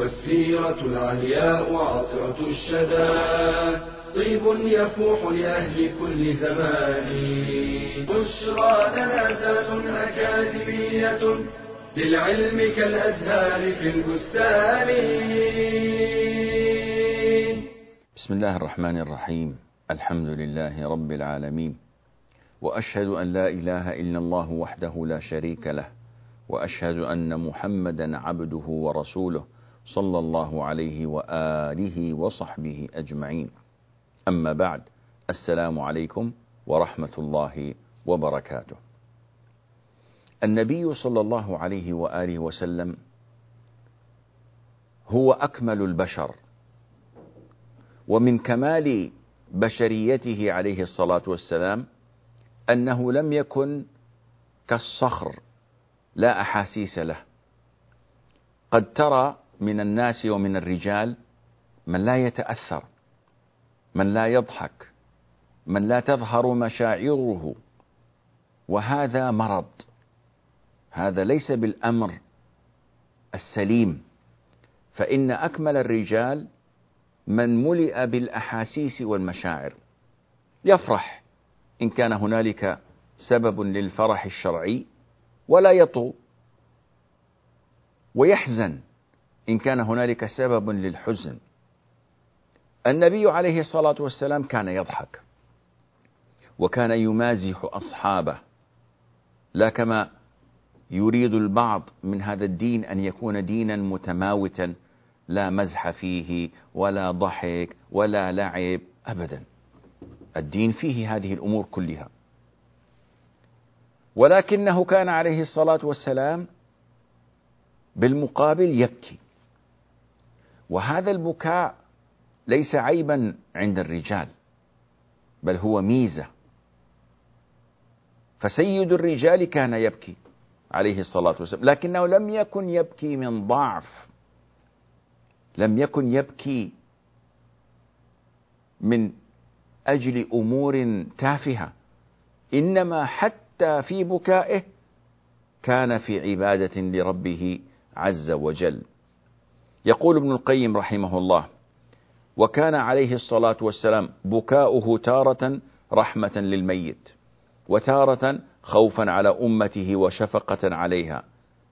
والسيرة العلياء عطرة الشدى. طيب يفوح لأهل كل زمان. بشرى لنا ذات أكاديمية للعلم كالأزهار في البستان. بسم الله الرحمن الرحيم. الحمد لله رب العالمين. وأشهد أن لا إله إلا الله وحده لا شريك له. وأشهد أن محمدا عبده ورسوله. صلى الله عليه وآله وصحبه أجمعين. أما بعد السلام عليكم ورحمة الله وبركاته. النبي صلى الله عليه وآله وسلم هو أكمل البشر ومن كمال بشريته عليه الصلاة والسلام أنه لم يكن كالصخر لا أحاسيس له. قد ترى من الناس ومن الرجال من لا يتأثر من لا يضحك من لا تظهر مشاعره. وهذا مرض هذا ليس بالأمر السليم. فإن أكمل الرجال من ملئ بالأحاسيس والمشاعر. يفرح إن كان هنالك سبب للفرح الشرعي ولا يطو ويحزن إن كان هنالك سبب للحزن. النبي عليه الصلاة والسلام كان يضحك وكان يمازح أصحابه لا كما يريد البعض من هذا الدين أن يكون دينا متماوتا لا مزح فيه ولا ضحك ولا لعب أبدا. الدين فيه هذه الأمور كلها. ولكنه كان عليه الصلاة والسلام بالمقابل يبكي. وهذا البكاء ليس عيبا عند الرجال بل هو ميزة. فسيد الرجال كان يبكي عليه الصلاة والسلام لكنه لم يكن يبكي من ضعف لم يكن يبكي من أجل أمور تافهة إنما حتى في بكائه كان في عبادة لربه عز وجل. يقول ابن القيم رحمه الله وكان عليه الصلاة والسلام بكاؤه تارة رحمة للميت وتارة خوفا على أمته وشفقة عليها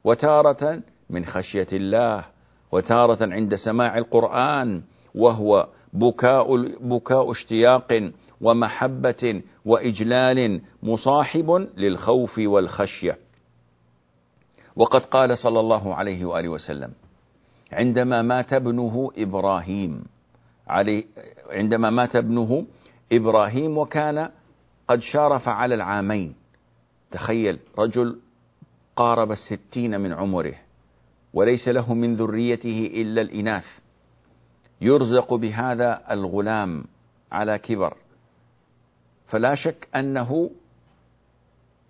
وتارة من خشية الله وتارة عند سماع القرآن وهو بكاء بكاء اشتياق ومحبة وإجلال مصاحب للخوف والخشية. وقد قال صلى الله عليه وآله وسلم: عندما مات ابنه إبراهيم علي عندما مات ابنه إبراهيم وكان قد شارف على العامين. تخيل رجل قارب الستين من عمره وليس له من ذريته إلا الإناث. يرزق بهذا الغلام على كبر. فلا شك أنه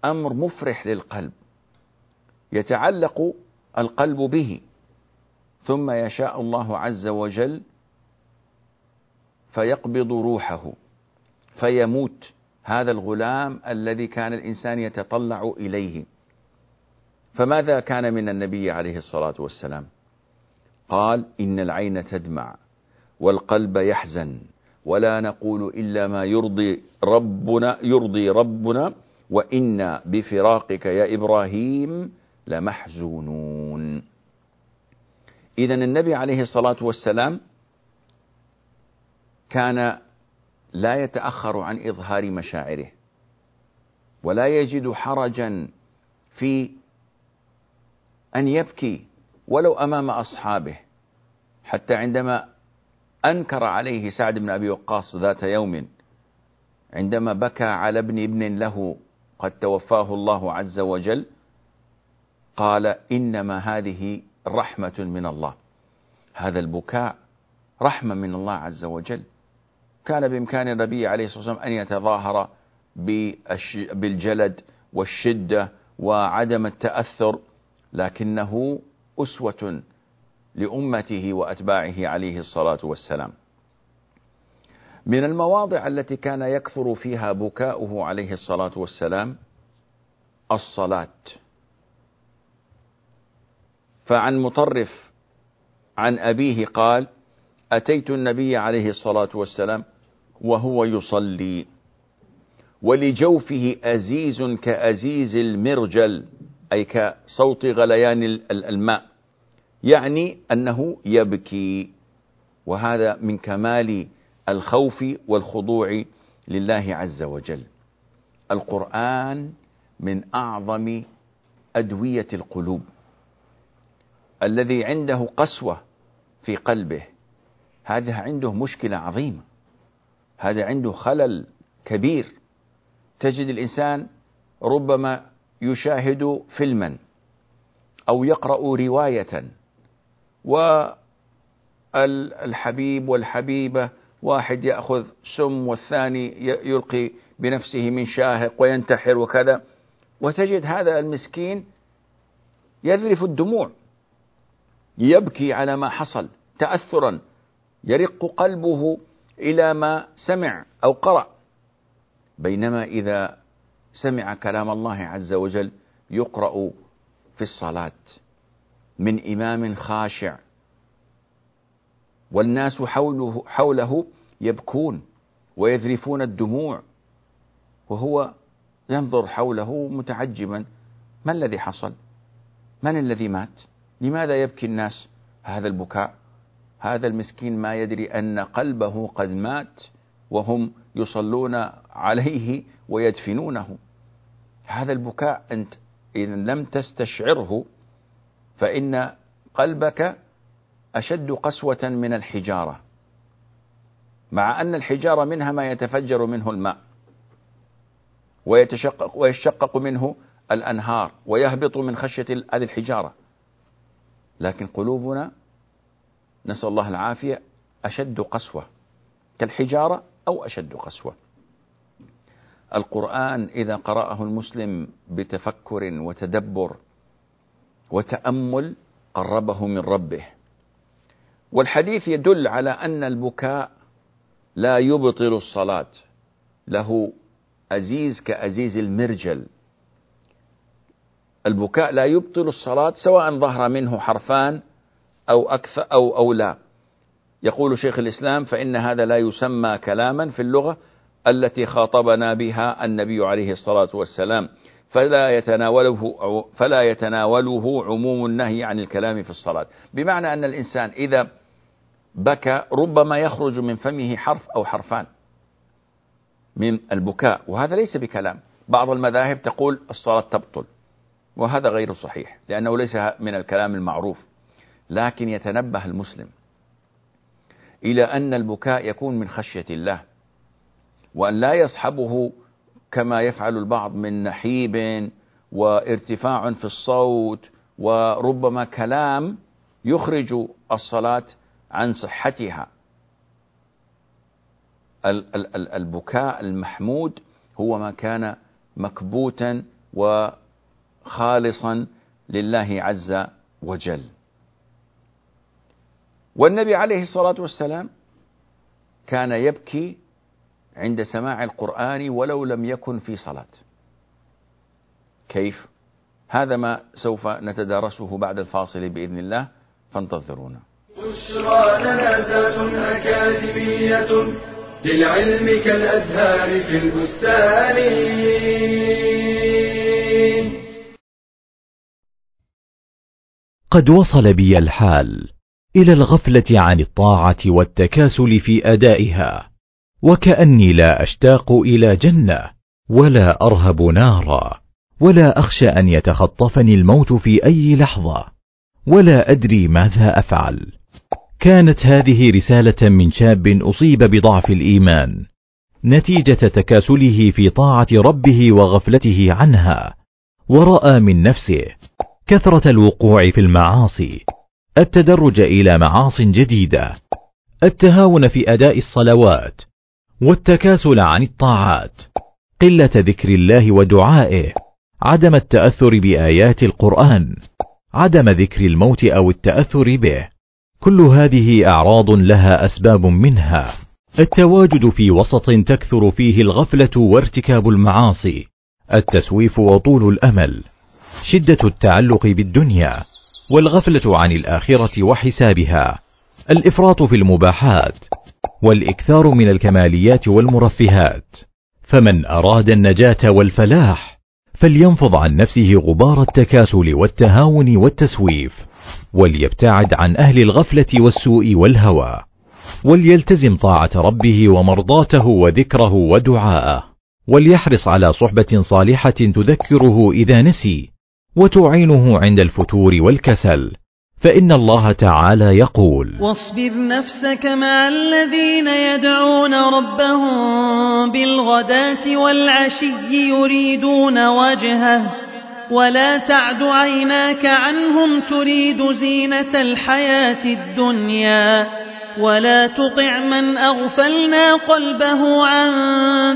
أمر مفرح للقلب يتعلق القلب به. ثم يشاء الله عز وجل فيقبض روحه فيموت هذا الغلام الذي كان الإنسان يتطلع إليه. فماذا كان من النبي عليه الصلاة والسلام؟ قال إن العين تدمع والقلب يحزن ولا نقول إلا ما يرضي ربنا يرضي ربنا وإنا بفراقك يا إبراهيم لمحزونون. إذا النبي عليه الصلاة والسلام كان لا يتأخر عن إظهار مشاعره ولا يجد حرجا في أن يبكي ولو أمام أصحابه حتى عندما أنكر عليه سعد بن أبي وقاص ذات يوم عندما بكى على ابن ابن له قد توفاه الله عز وجل قال إنما هذه رحمة من الله. هذا البكاء رحمة من الله عز وجل. كان بإمكان النبي عليه الصلاة والسلام أن يتظاهر بالجلد والشدة وعدم التأثر لكنه أسوة لأمته وأتباعه عليه الصلاة والسلام. من المواضع التي كان يكثر فيها بكاؤه عليه الصلاة والسلام الصلاة. فعن مطرف عن أبيه قال أتيت النبي عليه الصلاة والسلام وهو يصلي ولجوفه أزيز كأزيز المرجل أي كصوت غليان الماء يعني أنه يبكي. وهذا من كمال الخوف والخضوع لله عز وجل. القرآن من أعظم أدوية القلوب. الذي عنده قسوة في قلبه هذا عنده مشكلة عظيمة هذا عنده خلل كبير. تجد الإنسان ربما يشاهد فيلما أو يقرأ رواية والحبيب والحبيبة واحد يأخذ سم والثاني يلقي بنفسه من شاهق وينتحر وكذا. وتجد هذا المسكين يذرف الدموع. يبكي على ما حصل تأثرا يرق قلبه إلى ما سمع أو قرأ. بينما إذا سمع كلام الله عز وجل يقرأ في الصلاة من إمام خاشع. والناس حوله, حوله يبكون ويذرفون الدموع وهو ينظر حوله متعجبا. ما الذي حصل؟ من الذي مات؟ لماذا يبكي الناس؟ هذا البكاء. هذا المسكين ما يدري أن قلبه قد مات وهم يصلون عليه ويدفنونه. هذا البكاء أنت إن لم تستشعره فإن قلبك أشد قسوة من الحجارة. مع أن الحجارة منها ما يتفجر منه الماء. ويتشقق ويشقق منه الأنهار ويهبط من خشية هذه الحجارة. لكن قلوبنا نسأل الله العافية أشد قسوة كالحجارة أو أشد قسوة. القرآن إذا قرأه المسلم بتفكر وتدبر وتأمل قربه من ربه. والحديث يدل على أن البكاء لا يبطل الصلاة. له أزيز كأزيز المرجل. البكاء لا يبطل الصلاة سواء ظهر منه حرفان أو أكثر أو أو لا. يقول شيخ الإسلام فإن هذا لا يسمى كلاما في اللغة التي خاطبنا بها النبي عليه الصلاة والسلام. فلا يتناوله فلا يتناوله عموم النهي عن الكلام في الصلاة. بمعنى أن الإنسان إذا بكى ربما يخرج من فمه حرف أو حرفان من البكاء وهذا ليس بكلام. بعض المذاهب تقول الصلاة تبطل. وهذا غير صحيح لأنه ليس من الكلام المعروف لكن يتنبه المسلم إلى أن البكاء يكون من خشية الله وأن لا يصحبه كما يفعل البعض من نحيب وارتفاع في الصوت وربما كلام يخرج الصلاة عن صحتها. البكاء المحمود هو ما كان مكبوتا وخالصا لله عز وجل. والنبي عليه الصلاة والسلام كان يبكي عند سماع القرآن ولو لم يكن في صلاة. كيف؟ هذا ما سوف نتدارسه بعد الفاصل بإذن الله فانتظرونا. بشرى لنا أكاديمية للعلم كالأزهار في البستان. قد وصل بي الحال إلى الغفلة عن الطاعة والتكاسل في أدائها وكأني لا أشتاق إلى جنة ولا أرهب نارا ولا أخشى أن يتخطفني الموت في أي لحظة ولا أدري ماذا أفعل. كانت هذه رسالة من شاب أصيب بضعف الإيمان نتيجة تكاسله في طاعة ربه وغفلته عنها ورأى من نفسه. كثرة الوقوع في المعاصي. التدرج إلى معاص جديدة. التهاون في أداء الصلوات. والتكاسل عن الطاعات. قلة ذكر الله ودعائه. عدم التأثر بآيات القرآن. عدم ذكر الموت أو التأثر به. كل هذه أعراض لها أسباب منها. التواجد في وسط تكثر فيه الغفلة وارتكاب المعاصي. التسويف وطول الأمل. شدة التعلق بالدنيا والغفلة عن الآخرة وحسابها. الإفراط في المباحات والإكثار من الكماليات والمرفهات. فمن أراد النجاة والفلاح فلينفض عن نفسه غبار التكاسل والتهاون والتسويف وليبتعد عن أهل الغفلة والسوء والهوى وليلتزم طاعة ربه ومرضاته وذكره ودعاءه وليحرص على صحبة صالحة تذكره إذا نسي وتعينه عند الفتور والكسل فإن الله تعالى يقول واصبر نفسك مع الذين يدعون ربهم بالغداة والعشي يريدون وجهه ولا تعد عيناك عنهم تريد زينة الحياة الدنيا. ولا تطع من أغفلنا قلبه عن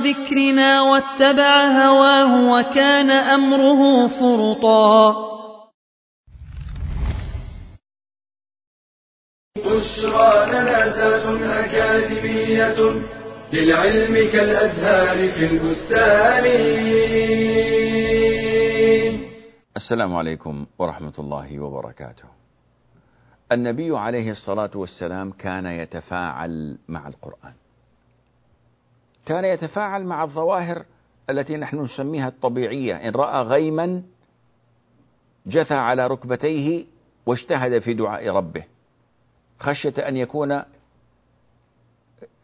ذكرنا واتبع هواه وكان أمره فرطا بشرى لنا ذات أكاديمية للعلم كالأزهار في البستان السلام عليكم ورحمة الله وبركاته. النبي عليه الصلاة والسلام كان يتفاعل مع القرآن. كان يتفاعل مع الظواهر التي نحن نسميها الطبيعية، إن رأى غيما جثى على ركبتيه واجتهد في دعاء ربه. خشية أن يكون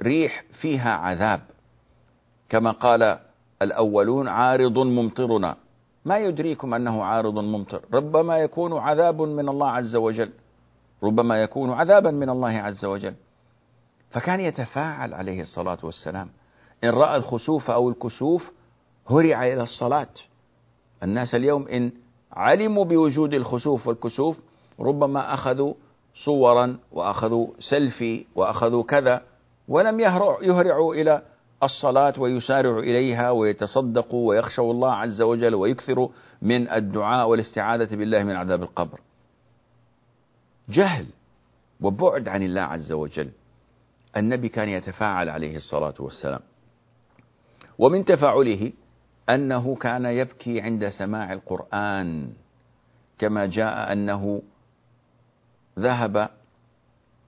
ريح فيها عذاب. كما قال الأولون عارض ممطرنا. ما يدريكم أنه عارض ممطر؟ ربما يكون عذاب من الله عز وجل. ربما يكون عذابا من الله عز وجل. فكان يتفاعل عليه الصلاة والسلام. إن رأى الخسوف أو الكسوف هرع إلى الصلاة. الناس اليوم إن علموا بوجود الخسوف والكسوف ربما أخذوا صورا وأخذوا سيلفي وأخذوا كذا ولم يهرعوا إلى الصلاة ويسارعوا إليها ويتصدقوا ويخشوا الله عز وجل ويكثروا من الدعاء والاستعاذة بالله من عذاب القبر. جهل وبعد عن الله عز وجل. النبي كان يتفاعل عليه الصلاة والسلام. ومن تفاعله أنه كان يبكي عند سماع القرآن كما جاء أنه ذهب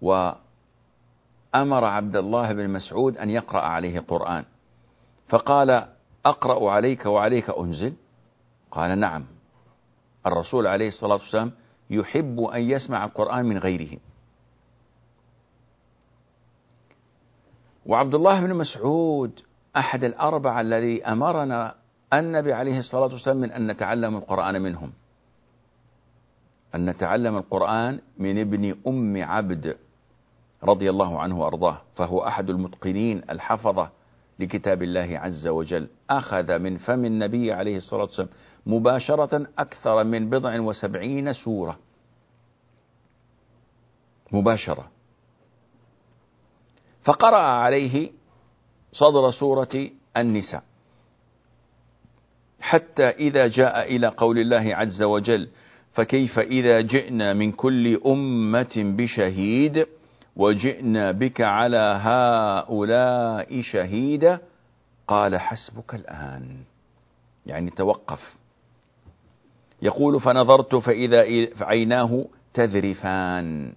وأمر عبد الله بن مسعود أن يقرأ عليه قرآن فقال أقرأ عليك وعليك أنزل؟ قال نعم. الرسول عليه الصلاة والسلام يحب أن يسمع القرآن من غيره. وعبد الله بن مسعود أحد الأربعة الذي أمرنا النبي عليه الصلاة والسلام من أن نتعلم القرآن منهم. أن نتعلم القرآن من ابن أم عبد رضي الله عنه وأرضاه فهو أحد المتقنين الحفظة لكتاب الله عز وجل. أخذ من فم النبي عليه الصلاة والسلام مباشرة أكثر من بضع وسبعين سورة. مباشرة. فقرأ عليه صدر سورة النساء. حتى إذا جاء إلى قول الله عز وجل فكيف إذا جئنا من كل أمة بشهيد وجئنا بك على هؤلاء شهيدا؟ قال حسبك الآن. يعني توقف. يقول فنظرت فإذا عيناه تذرفان.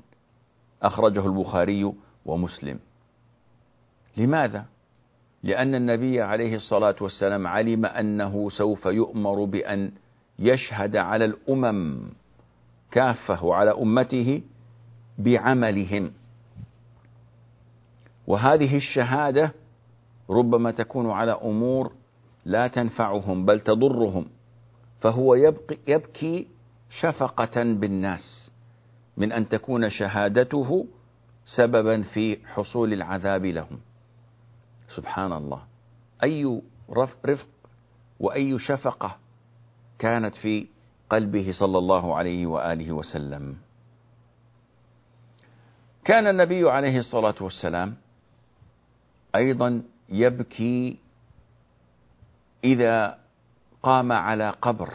أخرجه البخاري ومسلم. لماذا؟ لأن النبي عليه الصلاة والسلام علم أنه سوف يؤمر بأن يشهد على الأمم كافة وعلى أمته بعملهم. وهذه الشهادة ربما تكون على أمور لا تنفعهم بل تضرهم. فهو يبقي يبكي شفقة بالناس من أن تكون شهادته سببا في حصول العذاب لهم سبحان الله أي رفق وأي شفقة كانت في قلبه صلى الله عليه وآله وسلم. كان النبي عليه الصلاة والسلام أيضا يبكي إذا قام على قبر.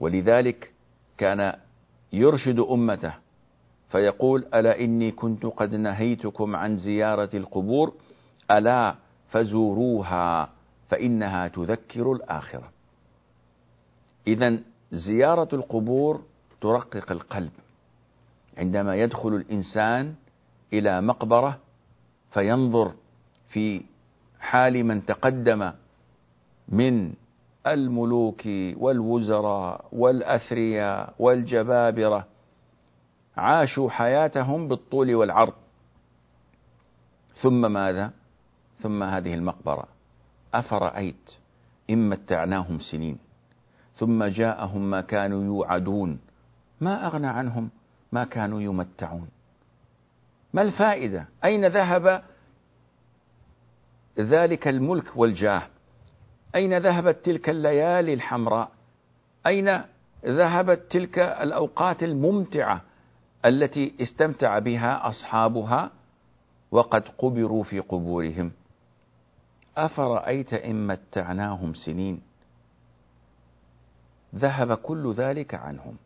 ولذلك كان يرشد أمته فيقول ألا إني كنت قد نهيتكم عن زيارة القبور ألا فزوروها فإنها تذكر الآخرة. إذا زيارة القبور ترقق القلب. عندما يدخل الإنسان إلى مقبرة فينظر في حال من تقدم من الملوك والوزراء والأثرياء والجبابرة عاشوا حياتهم بالطول والعرض. ثم ماذا؟ ثم هذه المقبرة. أفرأيت إن متعناهم سنين ثم جاءهم ما كانوا يوعدون. ما أغنى عنهم؟ ما كانوا يمتعون. ما الفائدة؟ أين ذهب ذلك الملك والجاه؟ أين ذهبت تلك الليالي الحمراء؟ أين ذهبت تلك الأوقات الممتعة التي استمتع بها أصحابها وقد قبروا في قبورهم؟ أفرأيت إن متعناهم سنين؟ ذهب كل ذلك عنهم.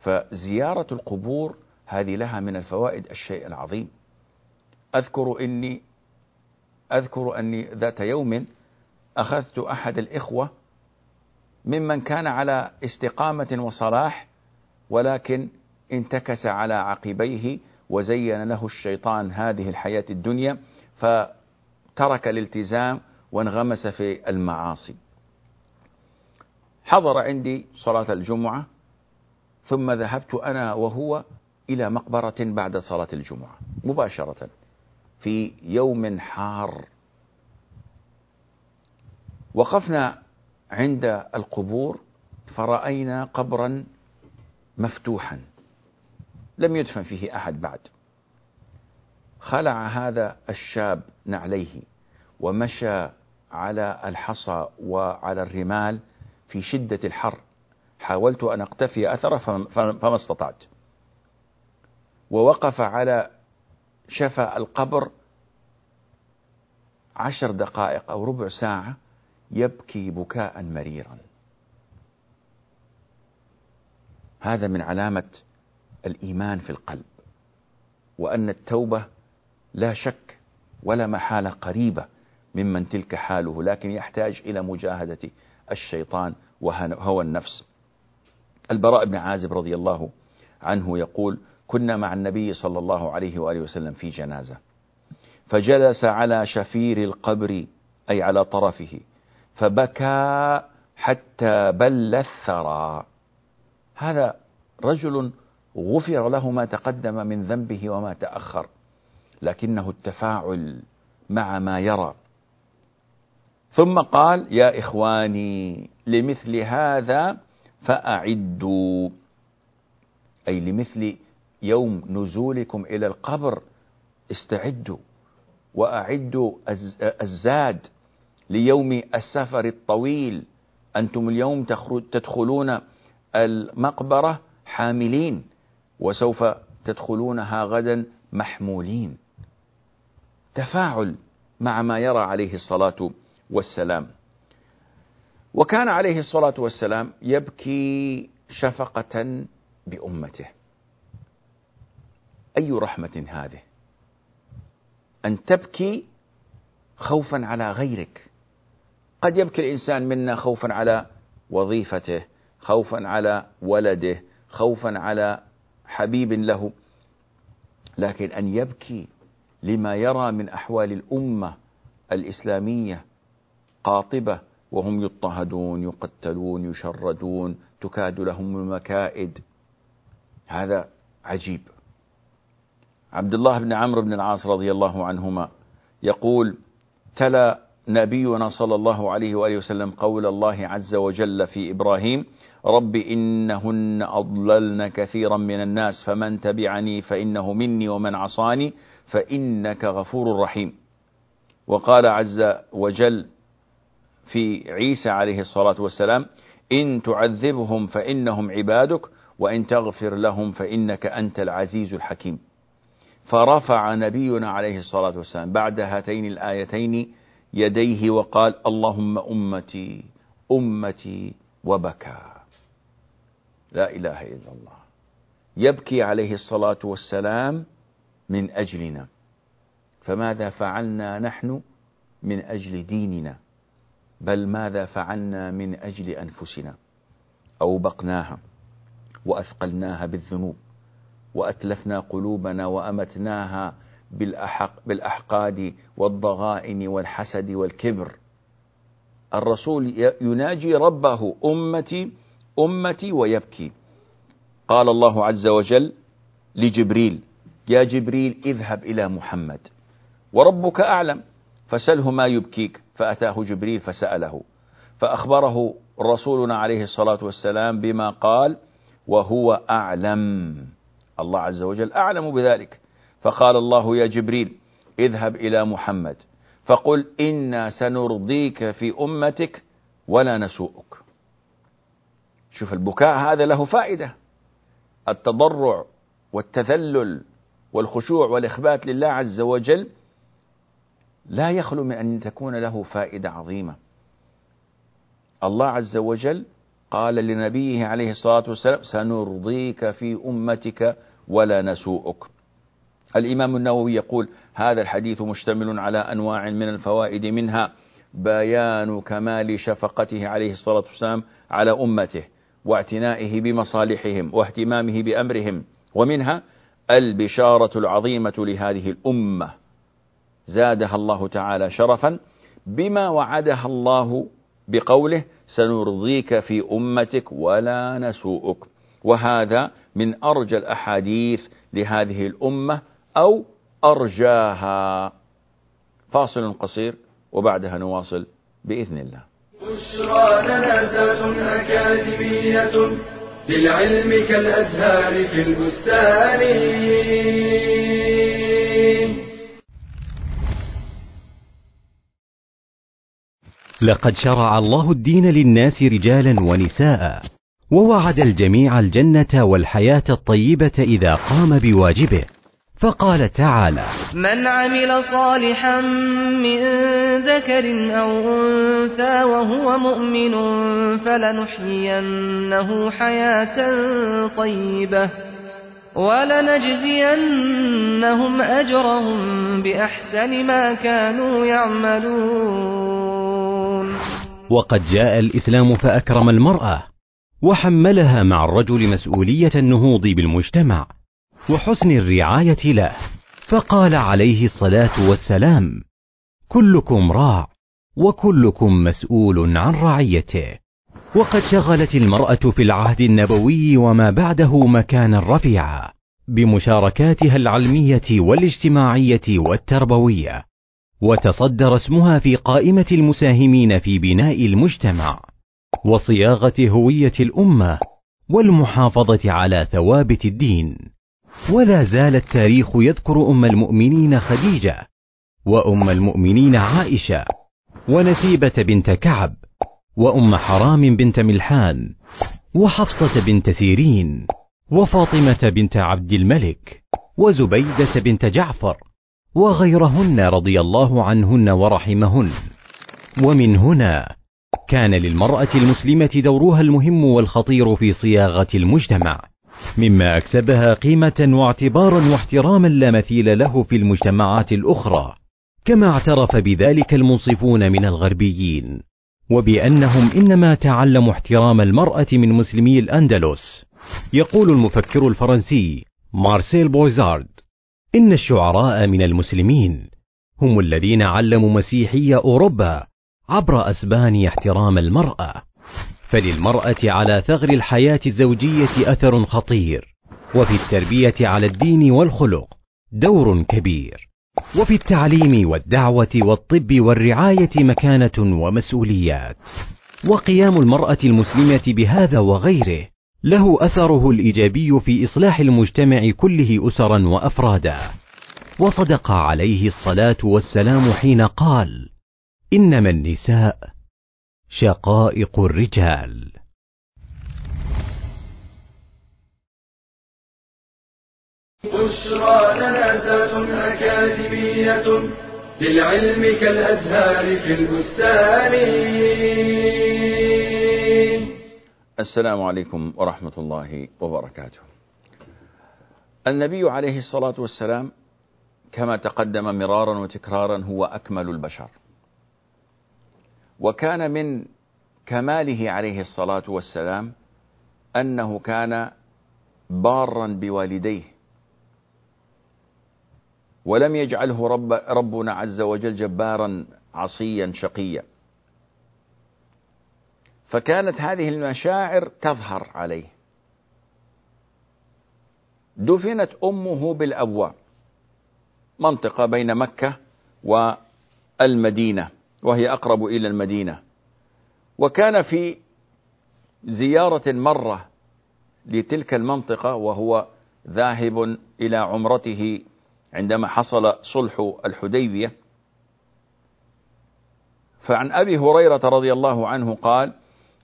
فزيارة القبور هذه لها من الفوائد الشيء العظيم. أذكر إني أذكر أني ذات يوم أخذت أحد الإخوة ممن كان على استقامة وصلاح ولكن انتكس على عقبيه وزين له الشيطان هذه الحياة الدنيا فترك الالتزام وانغمس في المعاصي. حضر عندي صلاة الجمعة ثم ذهبت أنا وهو إلى مقبرة بعد صلاة الجمعة مباشرة في يوم حار. وقفنا عند القبور فرأينا قبرا مفتوحا لم يدفن فيه أحد بعد. خلع هذا الشاب نعليه ومشى على الحصى وعلى الرمال في شدة الحر. حاولت أن أقتفي أثره فما استطعت. ووقف على شفا القبر عشر دقائق أو ربع ساعة يبكي بكاء مريرا. هذا من علامة الإيمان في القلب وأن التوبة لا شك ولا محالة قريبة ممن تلك حاله لكن يحتاج إلى مجاهدة الشيطان وهوى النفس. البراء بن عازب رضي الله عنه يقول كنا مع النبي صلى الله عليه وآله وسلم في جنازة فجلس على شفير القبر أي على طرفه فبكى حتى بل الثرى. هذا رجل غفر له ما تقدم من ذنبه وما تأخر لكنه التفاعل مع ما يرى. ثم قال يا إخواني لمثل هذا فأعدوا. أي لمثل يوم نزولكم إلى القبر استعدوا وأعدوا الزاد. ليوم السفر الطويل. أنتم اليوم تدخلون المقبرة حاملين وسوف تدخلونها غدا محمولين. تفاعل مع ما يرى عليه الصلاة والسلام. وكان عليه الصلاة والسلام يبكي شفقة بأمته. أي رحمة هذه؟ أن تبكي خوفا على غيرك. قد يبكي الإنسان منا خوفا على وظيفته خوفا على ولده خوفا على حبيب له. لكن أن يبكي لما يرى من أحوال الأمة الإسلامية قاطبة وهم يضطهدون يقتلون يشردون تكاد لهم المكائد. هذا عجيب. عبد الله بن عمرو بن العاص رضي الله عنهما يقول تلا نبينا صلى الله عليه وآله وسلم قول الله عز وجل في إبراهيم رب إنهن أضللن كثيرا من الناس فمن تبعني فإنه مني ومن عصاني فإنك غفور رحيم. وقال عز وجل في عيسى عليه الصلاة والسلام إن تعذبهم فإنهم عبادك وإن تغفر لهم فإنك أنت العزيز الحكيم. فرفع نبينا عليه الصلاة والسلام بعد هاتين الآيتين يديه وقال اللهم أمتي أمتي وبكى. لا إله إلا الله. يبكي عليه الصلاة والسلام من أجلنا. فماذا فعلنا نحن من أجل ديننا؟ بل ماذا فعلنا من أجل أنفسنا؟ أوبقناها وأثقلناها بالذنوب وأتلفنا قلوبنا وأمتناها بالأحق بالأحقاد والضغائن والحسد والكبر. الرسول يناجي ربه أمتي أمتي ويبكي. قال الله عز وجل لجبريل يا جبريل اذهب إلى محمد وربك أعلم فسله ما يبكيك. فأتاه جبريل فسأله. فأخبره رسولنا عليه الصلاة والسلام بما قال وهو أعلم. الله عز وجل أعلم بذلك. فقال الله يا جبريل اذهب إلى محمد. فقل إنا سنرضيك في أمتك ولا نسوءك. شوف البكاء هذا له فائدة. التضرع والتذلل والخشوع والإخبات لله عز وجل لا يخلو من أن تكون له فائدة عظيمة. الله عز وجل قال لنبيه عليه الصلاة والسلام سنرضيك في أمتك ولا نسوءك. الإمام النووي يقول هذا الحديث مشتمل على أنواع من الفوائد منها بيان كمال شفقته عليه الصلاة والسلام على أمته واعتنائه بمصالحهم واهتمامه بأمرهم ومنها البشارة العظيمة لهذه الأمة. زادها الله تعالى شرفا بما وعدها الله بقوله سنرضيك في أمتك ولا نسوءك. وهذا من أرجى الأحاديث لهذه الأمة أو أرجاها. فاصل قصير وبعدها نواصل بإذن الله. بشرى لنا أكاديمية للعلم كالأزهار في البستان. لقد شرع الله الدين للناس رجالا ونساء ووعد الجميع الجنة والحياة الطيبة إذا قام بواجبه. فقال تعالى من عمل صالحا من ذكر أو أنثى وهو مؤمن فلنحيينه حياة طيبة ولنجزينهم أجرهم بأحسن ما كانوا يعملون. وقد جاء الإسلام فأكرم المرأة وحملها مع الرجل مسؤولية النهوض بالمجتمع. وحسن الرعاية له. فقال عليه الصلاة والسلام كلكم راع وكلكم مسؤول عن رعيته. وقد شغلت المرأة في العهد النبوي وما بعده مكانا رفيعا بمشاركاتها العلمية والاجتماعية والتربوية. وتصدر اسمها في قائمة المساهمين في بناء المجتمع وصياغة هوية الأمة والمحافظة على ثوابت الدين. ولا زال التاريخ يذكر أم المؤمنين خديجة وأم المؤمنين عائشة ونسيبة بنت كعب وأم حرام بنت ملحان وحفصة بنت سيرين وفاطمة بنت عبد الملك وزبيدة بنت جعفر وغيرهن رضي الله عنهن ورحمهن. ومن هنا كان للمرأة المسلمة دورها المهم والخطير في صياغة المجتمع. مما أكسبها قيمة واعتبارا واحتراما لا مثيل له في المجتمعات الأخرى كما اعترف بذلك المنصفون من الغربيين وبأنهم إنما تعلموا احترام المرأة من مسلمي الأندلس. يقول المفكر الفرنسي مارسيل بويزارد إن الشعراء من المسلمين هم الذين علموا مسيحي أوروبا عبر اسبانيا احترام المرأة. فللمرأة على ثغر الحياة الزوجية أثر خطير، وفي التربية على الدين والخلق دور كبير، وفي التعليم والدعوة والطب والرعاية مكانة ومسؤوليات. وقيام المرأة المسلمة بهذا وغيره له أثره الإيجابي في إصلاح المجتمع كله أسرا وأفرادا. وصدق عليه الصلاة والسلام حين قال: إنما النساء شقائق الرجال. بشرى لنا أكاديمية للعلم كالأزهار في البستان. السلام عليكم ورحمة الله وبركاته. النبي عليه الصلاة والسلام كما تقدم مرارا وتكرارا هو أكمل البشر. وكان من كماله عليه الصلاة والسلام أنه كان بارا بوالديه. ولم يجعله رب ربنا عز وجل جبارا عصيا شقيا. فكانت هذه المشاعر تظهر عليه. دفنت أمه بالابواء منطقة بين مكة والمدينة. وهي أقرب إلى المدينة. وكان في زيارة مرة لتلك المنطقة وهو ذاهب إلى عمرته عندما حصل صلح الحديبية. فعن أبي هريرة رضي الله عنه قال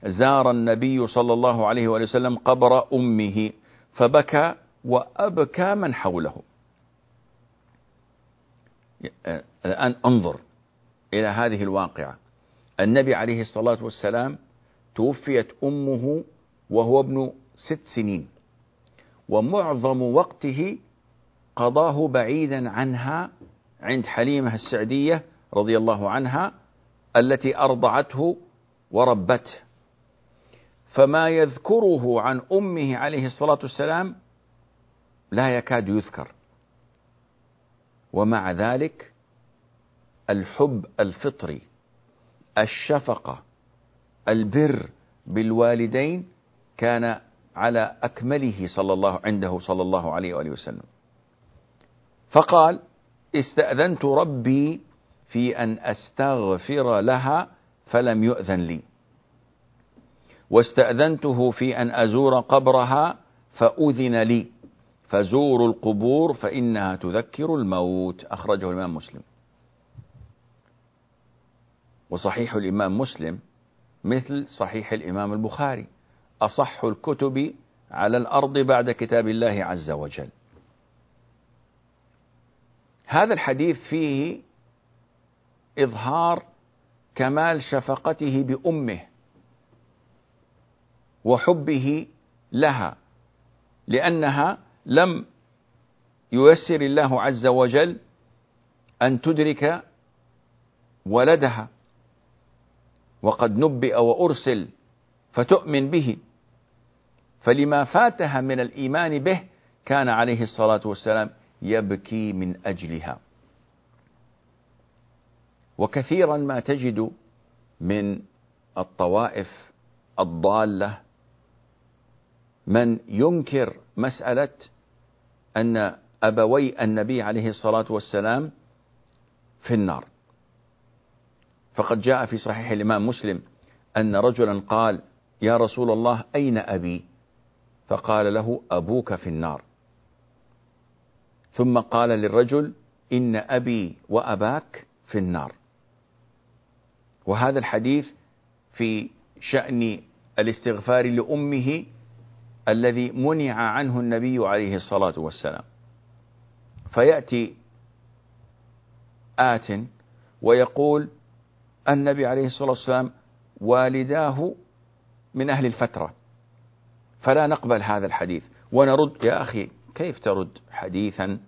زار النبي صلى الله عليه وسلم قبر أمه فبكى وأبكى من حوله. الآن انظر. إلى هذه الواقعة. النبي عليه الصلاة والسلام توفيت أمه وهو ابن ست سنين ومعظم وقته قضاه بعيدا عنها عند حليمة السعدية رضي الله عنها التي أرضعته وربته. فما يذكره عن أمه عليه الصلاة والسلام لا يكاد يذكر. ومع ذلك الحب الفطري الشفقة البر بالوالدين كان على أكمله صلى الله عنده صلى الله عليه وآله وسلم. فقال استأذنت ربي في أن أستغفر لها فلم يؤذن لي. واستأذنته في أن أزور قبرها فأذن لي. فزوروا القبور فإنها تذكر الموت. أخرجه الإمام مسلم. وصحيح الإمام مسلم مثل صحيح الإمام البخاري. أصح الكتب على الأرض بعد كتاب الله عز وجل. هذا الحديث فيه إظهار كمال شفقته بأمه وحبه لها لأنها لم ييسر الله عز وجل أن تدرك ولدها. وقد نبئ وأرسل فتؤمن به. فلما فاتها من الإيمان به كان عليه الصلاة والسلام يبكي من أجلها. وكثيرا ما تجد من الطوائف الضالة من ينكر مسألة أن أبوي النبي عليه الصلاة والسلام في النار. فقد جاء في صحيح الإمام مسلم أن رجلا قال يا رسول الله أين أبي؟ فقال له أبوك في النار. ثم قال للرجل إن أبي وأباك في النار. وهذا الحديث في شأن الاستغفار لأمه الذي منع عنه النبي عليه الصلاة والسلام. فيأتي آت ويقول النبي عليه الصلاة والسلام والداه من أهل الفترة. فلا نقبل هذا الحديث. ونرد يا أخي كيف ترد حديثا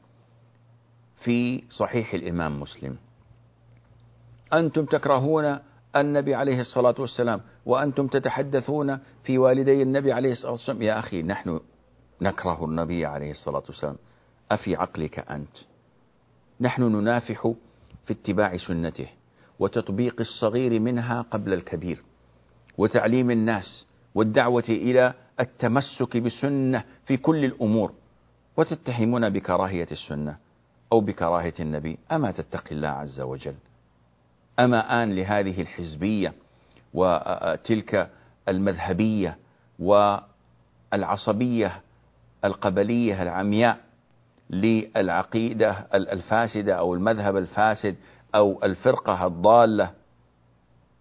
في صحيح الإمام مسلم؟ أنتم تكرهون النبي عليه الصلاة والسلام وأنتم تتحدثون في والدي النبي عليه الصلاة والسلام. يا أخي نحن نكره النبي عليه الصلاة والسلام. أفي عقلك أنت؟ نحن ننافح في اتباع سنته. وتطبيق الصغير منها قبل الكبير وتعليم الناس والدعوة إلى التمسك بالسنة في كل الأمور. وتتهمون بكراهية السنة أو بكراهية النبي أما تتقي الله عز وجل. أما آن لهذه الحزبية وتلك المذهبية والعصبية القبلية العمياء للعقيدة الفاسدة أو المذهب الفاسد أو الفرقة الضالة.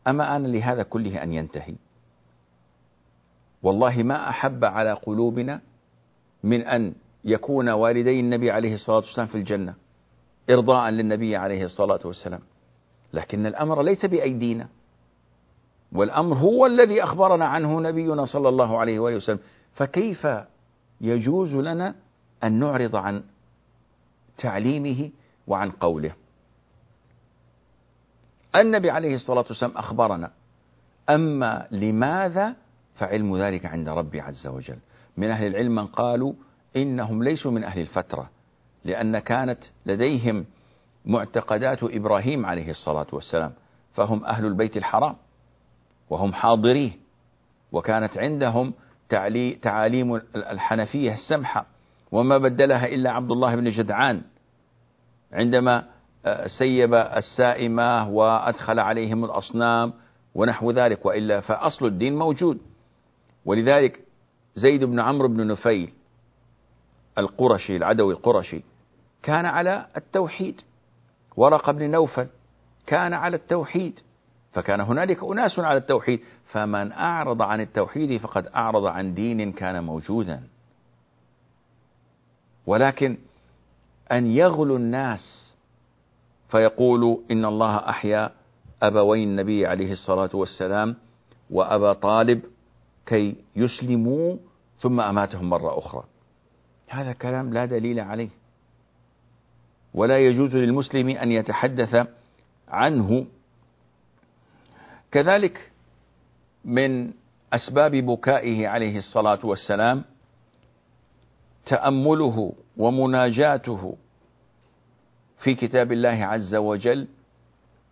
أما آن لهذا كله أن ينتهي. والله ما أحب على قلوبنا من أن يكون والدي النبي عليه الصلاة والسلام في الجنة إرضاء للنبي عليه الصلاة والسلام. لكن الأمر ليس بأيدينا. والأمر هو الذي أخبرنا عنه نبينا صلى الله عليه وآله وسلم. فكيف يجوز لنا أن نعرض عن تعليمه وعن قوله؟ النبي عليه الصلاة والسلام أخبرنا. أما لماذا فعلم ذلك عند ربي عز وجل؟ من أهل العلم من قالوا إنهم ليسوا من أهل الفترة لأن كانت لديهم معتقدات إبراهيم عليه الصلاة والسلام فهم أهل البيت الحرام وهم حاضريه وكانت عندهم تعاليم الحنفية السمحة وما بدلها إلا عبد الله بن جدعان عندما سيب السائمة وأدخل عليهم الأصنام ونحو ذلك وإلا فأصل الدين موجود. ولذلك زيد بن عمرو بن نفيل القرشي العدوي القرشي كان على التوحيد. ورقة بن نوفل كان على التوحيد فكان هنالك أناس على التوحيد. فمن أعرض عن التوحيد فقد أعرض عن دين كان موجودا. ولكن أن يغلو الناس فيقولوا إن الله أحيا أبوي النبي عليه الصلاة والسلام وأبا طالب كي يسلموا ثم أماتهم مرة أخرى. هذا كلام لا دليل عليه. ولا يجوز للمسلم أن يتحدث عنه. كذلك من أسباب بكائه عليه الصلاة والسلام تأمله ومناجاته في كتاب الله عز وجل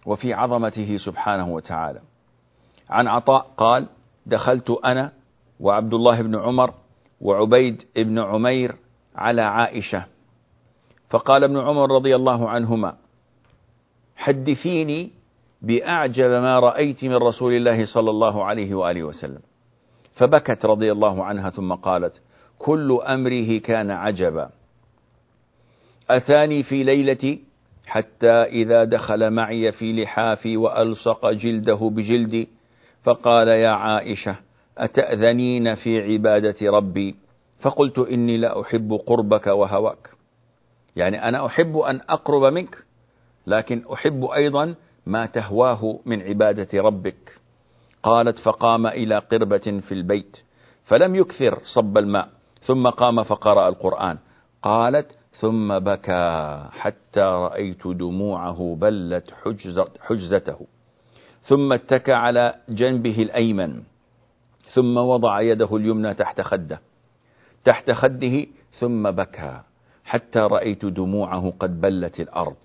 وفي عظمته سبحانه وتعالى. عن عطاء قال دخلت أنا وعبد الله بن عمر وعبيد بن عمير على عائشة. فقال ابن عمر رضي الله عنهما حدثيني بأعجب ما رأيت من رسول الله صلى الله عليه وآله وسلم. فبكت رضي الله عنها ثم قالت كل أمره كان عجبا. أتاني في ليلتي حتى إذا دخل معي في لحافي وألصق جلده بجلدي فقال يا عائشة أتأذنين في عبادة ربي؟ فقلت إني لا أحب قربك وهواك. يعني أنا أحب أن أقرب منك لكن أحب أيضا ما تهواه من عبادة ربك. قالت فقام إلى قربة في البيت فلم يكثر صب الماء ثم قام فقرأ القرآن. قالت ثم بكى حتى رأيت دموعه بلت حجزته. ثم اتكى على جنبه الأيمن. ثم وضع يده اليمنى تحت خده. تحت خده ثم بكى حتى رأيت دموعه قد بلت الأرض.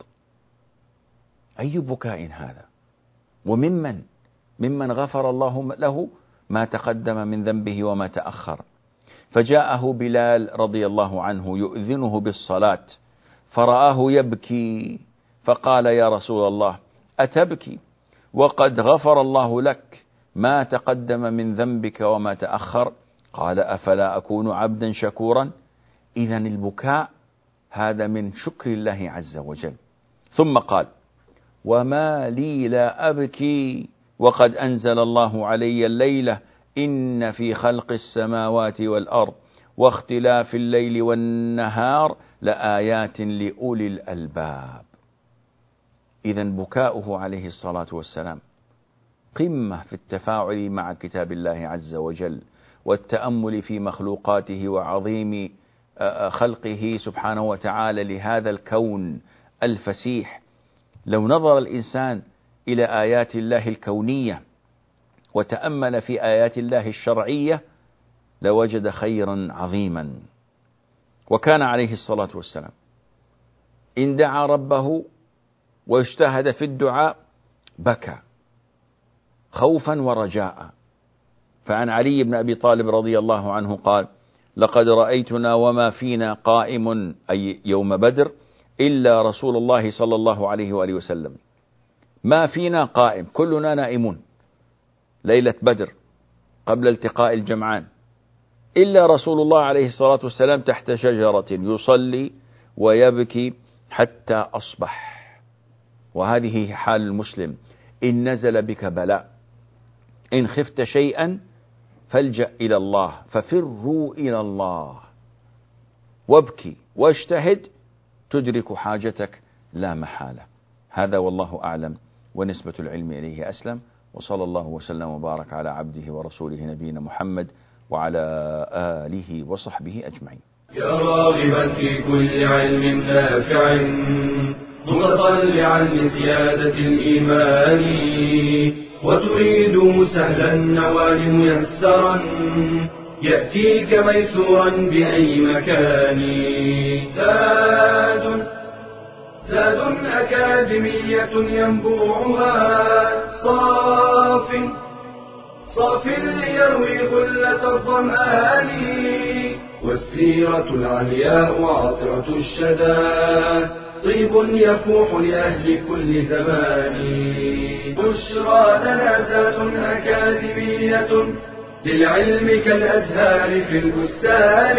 أي بكاء هذا؟ وممن؟ ممن غفر الله له ما تقدم من ذنبه وما تأخر. فجاءه بلال رضي الله عنه يؤذنه بالصلاة فرآه يبكي فقال يا رسول الله أتبكي؟ وقد غفر الله لك ما تقدم من ذنبك وما تأخر؟ قال أفلا أكون عبدا شكورا؟ إذا البكاء هذا من شكر الله عز وجل. ثم قال وما لي لا أبكي وقد أنزل الله علي الليلة إن في خلق السماوات والأرض واختلاف الليل والنهار لآيات لأولي الألباب. إذا بكاؤه عليه الصلاة والسلام قمة في التفاعل مع كتاب الله عز وجل والتأمل في مخلوقاته وعظيم خلقه سبحانه وتعالى لهذا الكون الفسيح. لو نظر الإنسان إلى آيات الله الكونية وتأمل في آيات الله الشرعية لوجد خيرا عظيما. وكان عليه الصلاة والسلام. إن دعا ربه واجتهد في الدعاء بكى. خوفا ورجاء. فعن علي بن أبي طالب رضي الله عنه قال لقد رأيتنا وما فينا قائم أي يوم بدر إلا رسول الله صلى الله عليه وآله وسلم. ما فينا قائم كلنا نائمون. ليلة بدر قبل التقاء الجمعان إلا رسول الله عليه الصلاة والسلام تحت شجرة يصلي ويبكي حتى أصبح. وهذه حال المسلم إن نزل بك بلاء إن خفت شيئا فالجأ إلى الله ففروا إلى الله. وابكي واجتهد تدرك حاجتك لا محالة. هذا والله أعلم ونسبة العلم إليه أسلم. وصلى الله وسلم وبارك على عبده ورسوله نبينا محمد وعلى آله وصحبه أجمعين. يا راغبا في كل علم نافع متطلعا لزيادة الإيمان وتريد سهلا النوال ميسرا يأتيك ميسورا بأي مكان. زاد زاد أكاديمية ينبوعها صاف. صاف ليروي غلة الظمآن. والسيرة العلياء عطرة الشدى. طيب يفوح لأهل كل زمان. بشرى لنا ذات أكاديمية للعلم كالأزهار في البستان.